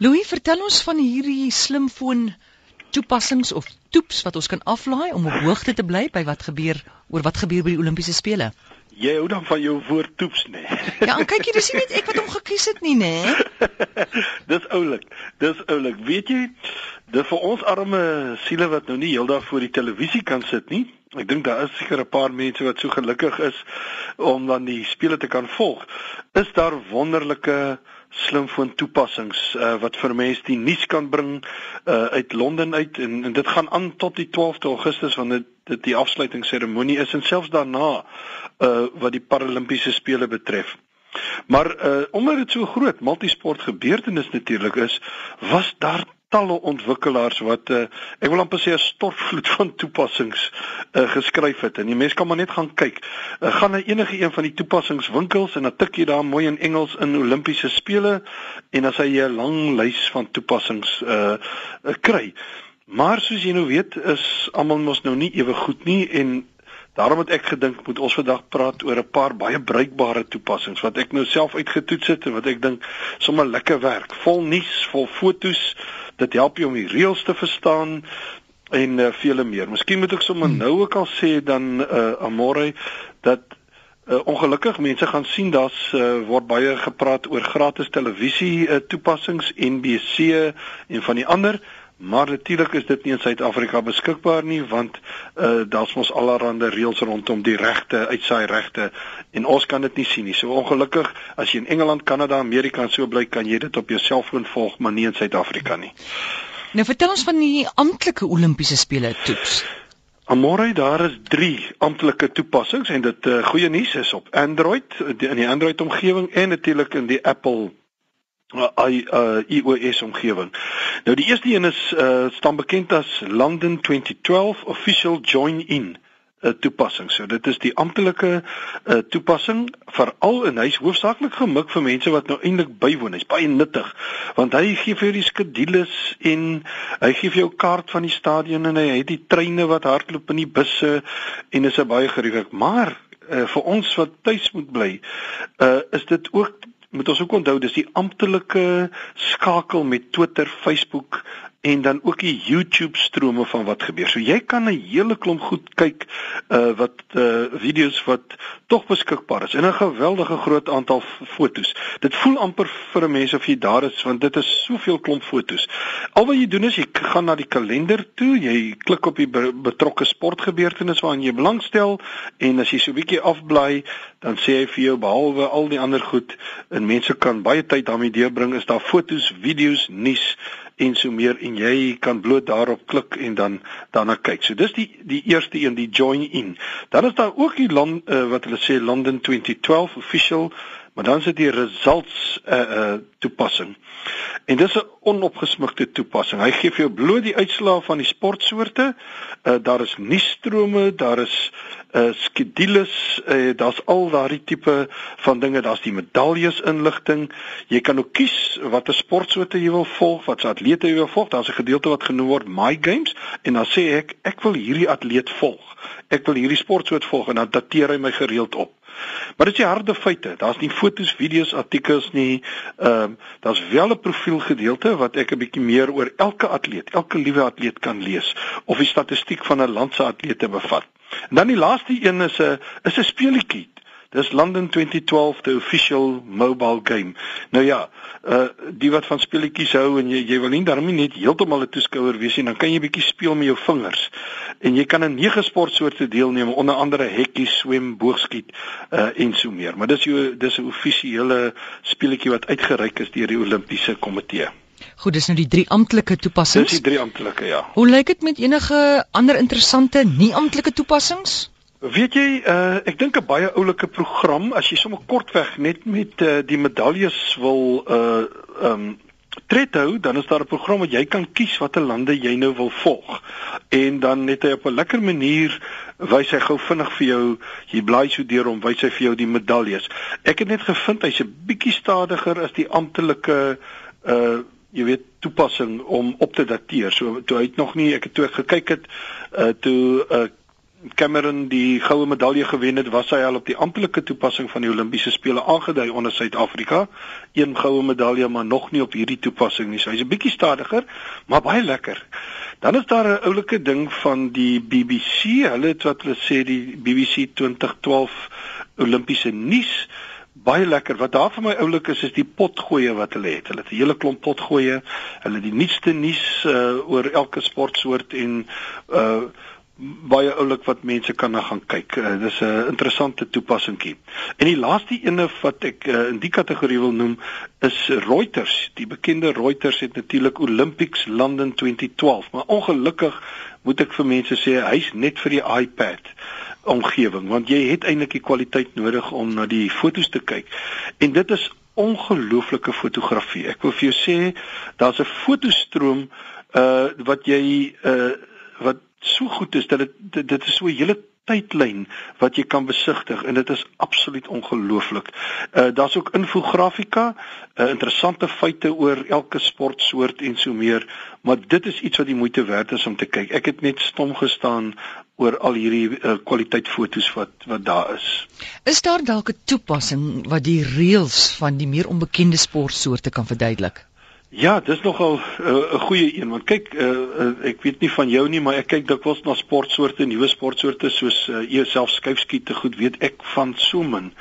Louis, vertel ons van hierdie slimfoon toepassings of toeps wat ons kan aflaai om op hoogte te bly by wat gebeur oor wat gebeur by die Olimpiese spele. Jy hou dan van jou woord toeps nê. Nee. Ja, en kyk jy, dis nie net ek wat hom gekies het nie nê. dis oulik. Dis oulik. Weet jy, dis vir ons arme siele wat nou nie heeldag voor die televisie kan sit nie. Ek dink daar is seker 'n paar mense wat so gelukkig is om dan die spele te kan volg. Is daar wonderlike slimfoon toepassings uh, wat vir mense die nuus kan bring uh, uit Londen uit en, en dit gaan aan tot die 12de Augustus wanneer dit die afsluitingsseremonie is en selfs daarna uh, wat die Paralimpiese spele betref. Maar uh, omdat dit so groot multisport gebeurtenis natuurlik is, was daar talle ontwikkelaars wat uh, ek wil amper sê 'n stortvloed van toepassings uh, geskryf het en die mense kan maar net gaan kyk. Uh, gaan na enige een van die toepassingswinkels en dan tik jy daar mooi in Engels in Olimpiese spele en dan sê jy 'n lang lys van toepassings uh, uh kry. Maar soos jy nou weet is almal mos nou nie ewe goed nie en Daarom het ek gedink moet ons vandag praat oor 'n paar baie bruikbare toepassings wat ek nou self uitgetoets het en wat ek dink sommer lekker werk. Vol nuus, vol fotos, dit help jou om die reëls te verstaan en uh, vele meer. Miskien moet ek sommer hmm. nou ook al sê dan uh, Amore dat uh, ongelukkig mense gaan sien daar's uh, word baie gepraat oor gratis televisie uh, toepassings NBC en van die ander Maar natuurlik is dit nie in Suid-Afrika beskikbaar nie want uh daar's mos allerlei reëls rondom die regte, uitsaai regte en ons kan dit nie sien nie. So ongelukkig as jy in Engeland, Kanada, Amerika so bly kan jy dit op jou selfoon volg, maar nie in Suid-Afrika nie. Nou vertel ons van die amptelike Olimpiese spele toeps. Amore daar is 3 amptelike toepassings en dit uh, goeie nuus is op Android in die Android omgewing en natuurlik in die Apple uh, iOS omgewing. Nou die eerste een is uh, staan bekend as London 2012 Official Join In uh, toepassing. So dit is die amptelike uh, toepassing veral en hy's hoofsaaklik gemik vir mense wat nou eintlik bywoon. Hy's baie nuttig want hy gee vir jou die skedules en hy gee vir jou kaart van die stadion en hy het die treine wat hardloop in die busse en is baie gerieflik. Maar uh, vir ons wat tuis moet bly, uh, is dit ook moet ons ook onthou dis die amptelike skakel met Twitter, Facebook en dan ook die YouTube strome van wat gebeur. So jy kan 'n hele klomp goed kyk uh wat uh video's wat tog beskikbaar is en 'n geweldige groot aantal fotos. Dit voel amper vir 'n mens of jy daar is want dit is soveel klomp fotos. Al wat jy doen is jy gaan na die kalender toe, jy klik op die betrokke sportgebeurtenis waaraan jy belangstel en as jy so 'n bietjie afblaai, dan sê hy vir jou behalwe al die ander goed en mense kan baie tyd daarmee deurbring is daar fotos, video's, nuus en so meer en jy kan bloot daarop klik en dan daarna kyk. So dis die die eerste een die join in. Dan is daar ook die land uh, wat hulle sê London 2012 official maar dan sit die results uh, uh, toepassing. En dis 'n onopgesmukte toepassing. Hy gee vir jou bloot die uitslae van die sportsoorte. Uh, daar is nuusstrome, daar is uh skedules, uh, daar's al daardie tipe van dinge, daar's die medaljes inligting. Jy kan ook kies watter sportsoorte jy wil volg, watse atlete jy wil volg. Daar's 'n gedeelte wat genoem word My Games en dan sê ek ek wil hierdie atleet volg. Ek wil hierdie sportsoort volg en dan dateer hy my gereeld op. Maar dit is harde feite. Daar's nie fotos, video's, artikels nie. Ehm um, daar's wel 'n profielgedeelte wat ek 'n bietjie meer oor elke atleet, elke liewe atleet kan lees of die statistiek van 'n land se atlete bevat. En dan die laaste een is 'n is 'n speletjie. Dis London 2012 the official mobile game. Nou ja, uh die wat van speletjies hou en jy jy wil nie daarmee net heeltemal 'n toeskouer wees nie, dan kan jy bietjie speel met jou vingers. En jy kan aan nege sportsoorte deelneem, onder andere hekkie, swem, boogskiet uh en so meer. Maar dis jou dis 'n offisiële speletjie wat uitgereik is deur die Olimpiese Komitee. Goed, dis nou die drie amptelike toepassings. Dis die drie amptelike, ja. Hoe lyk dit met enige ander interessante nie amptelike toepassings? Weet jy, uh, ek dink 'n baie oulike program as jy sommer kortweg net met uh, die medaljes wil uh um tred hou, dan is daar 'n program wat jy kan kies watter lande jy nou wil volg. En dan net hy op 'n lekker manier wys hy gou vinnig vir jou, jy blaai so deur om wys hy vir jou die medaljes. Ek het net gevind hy's 'n bietjie stadiger as die amptelike uh jy weet toepassing om op te dateer. So toe hy het nog nie ek het toe gekyk het uh toe uh Cameron die goue medalje gewen het, was hy al op die amptelike toepassing van die Olimpiese spele aangedui onder Suid-Afrika. Een goue medalje, maar nog nie op hierdie toepassing nie. So hy's 'n bietjie stadiger, maar baie lekker. Dan is daar 'n oulike ding van die BBC. Hulle het wat hulle sê die BBC 2012 Olimpiese nuus baie lekker. Wat daar vir my oulik is is die potgoeie wat hulle het. Hulle het 'n hele klomp potgoeie. Hulle het die nuutste nuus uh, oor elke sportsoort en uh baie oulik wat mense kan na gaan kyk. Uh, dis 'n interessante toepassingkie. En die laaste ene wat ek uh, in die kategorie wil noem is Reuters. Die bekende Reuters het natuurlik Olympics London 2012, maar ongelukkig moet ek vir mense sê hy's net vir die iPad omgewing want jy het eintlik die kwaliteit nodig om na die fotos te kyk. En dit is ongelooflike fotografie. Ek wil vir jou sê daar's 'n fotostroom uh wat jy uh wat so goed is dat dit dit is so 'n hele tydlyn wat jy kan besigtig en dit is absoluut ongelooflik. Uh daar's ook infografika, uh, interessante feite oor elke sportsoort en so meer, maar dit is iets wat die moeite werd is om te kyk. Ek het net stom gestaan oor al hierdie uh, kwaliteit fotos wat wat daar is. Is daar dalk 'n toepassing wat die reëls van die meer onbekende sportsoorte kan verduidelik? Ja, dis nogal 'n uh, goeie een want kyk uh, uh, ek weet nie van jou nie maar ek kyk dikwels na sportsoorte, nuwe sportsoorte soos uh, jouself skuifskiet te goed weet ek van so min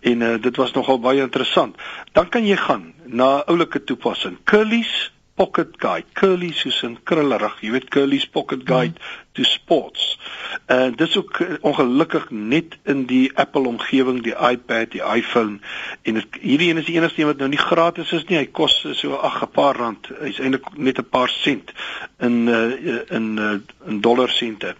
en uh, dit was nogal baie interessant. Dan kan jy gaan na oulike toepassing. Curlies pocket guide. Curly soos 'n krullerig. Jy weet curly's pocket guide mm. to sports. En uh, dis ook uh, ongelukkig net in die Apple omgewing die iPad die iPhone. En het, hierdie een is die enigste een wat nou nie gratis is nie. Hy kos so ag 'n paar rand. Hy's eintlik net 'n paar sent in uh, in uh, in dollar sente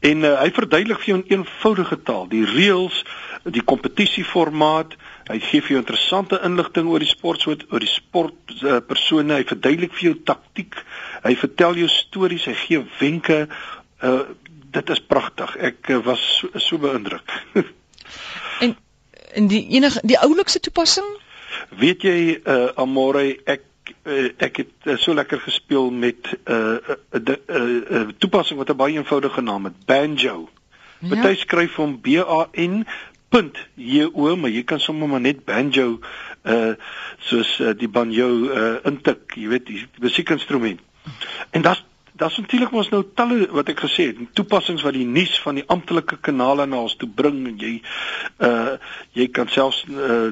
en uh, hy verduidelik vir jou in eenvoudige taal. Die reëls die kompetisieformaat Hy gee vir jou interessante inligting oor die sportsoort, oor die sport uh, persone, hy verduidelik vir jou taktiek, hy vertel jou stories, hy gee wenke. Uh dit is pragtig. Ek uh, was so, so beïndruk. en in die enige die oulikste toepassing? Weet jy uh Amore, ek uh, ek het uh, so lekker gespeel met 'n uh, uh, uh, uh, uh, toepassing wat 'n baie eenvoudige naam het, Banjo. Ja. Party skryf hom B A N JO, maar jy kan sommer maar net banjo uh soos uh, die banjo uh intik, jy weet, die, die musiekinstrument. En das das natuurlik mos nou talle wat ek gesê het, toepassings wat die nuus van die amptelike kanale na ons toe bring en jy uh jy kan selfs uh,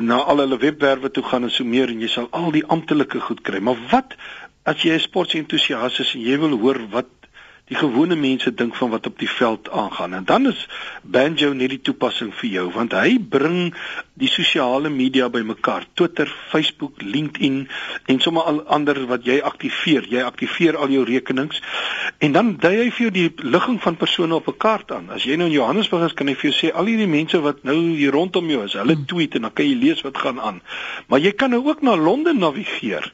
na al hulle webwerwe toe gaan en so meer en jy sal al die amptelike goed kry. Maar wat as jy 'n sportentoesias is en jy wil hoor wat die gewone mense dink van wat op die veld aangaan. En dan is Banjo net die toepassing vir jou want hy bring die sosiale media bymekaar. Twitter, Facebook, LinkedIn en sommer al ander wat jy aktiveer. Jy aktiveer al jou rekenings en dan dui hy vir jou die ligging van persone op 'n kaart aan. As jy nou in Johannesburg is, kan hy vir jou sê al hierdie mense wat nou hier rondom jou is, hulle tweet en dan kan jy lees wat gaan aan. Maar jy kan nou ook na Londen navigeer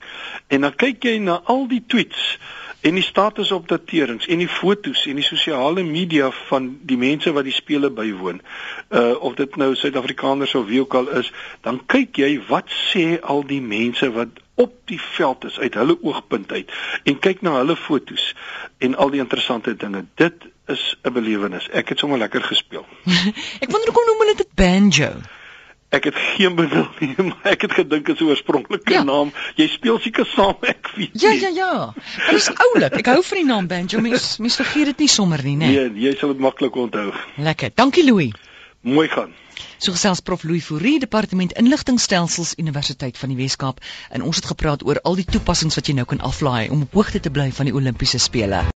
en dan kyk jy na al die tweets en die statusopdaterings en die fotos en die sosiale media van die mense wat die spele bywoon. Uh of dit nou Suid-Afrikaners of wie ook al is, dan kyk jy wat sê al die mense wat op die veld is uit hulle oogpunt uit en kyk na hulle fotos en al die interessante dinge. Dit is 'n belewenis. Ek het sommer lekker gespeel. ek wonder hoekom noem hulle dit banjo? Ek het geen benul nie, maar ek het gedink is 'n oorspronklike ja. naam. Jy speel seker saam ek weet. Ja, ja, ja. Dit is oulik. Ek hou van die naam Banjo. Mens mens vergeet dit nie sommer nie, né? Nee, jy sal dit maklik onthou. Lekker. Dankie Louis. Mooi gaan. So gesels Prof Louis Fourie, Departement Inligtingstelsels Universiteit van die Wes-Kaap en ons het gepraat oor al die toepassings wat jy nou kan aflaai om op hoogte te bly van die Olimpiese spele.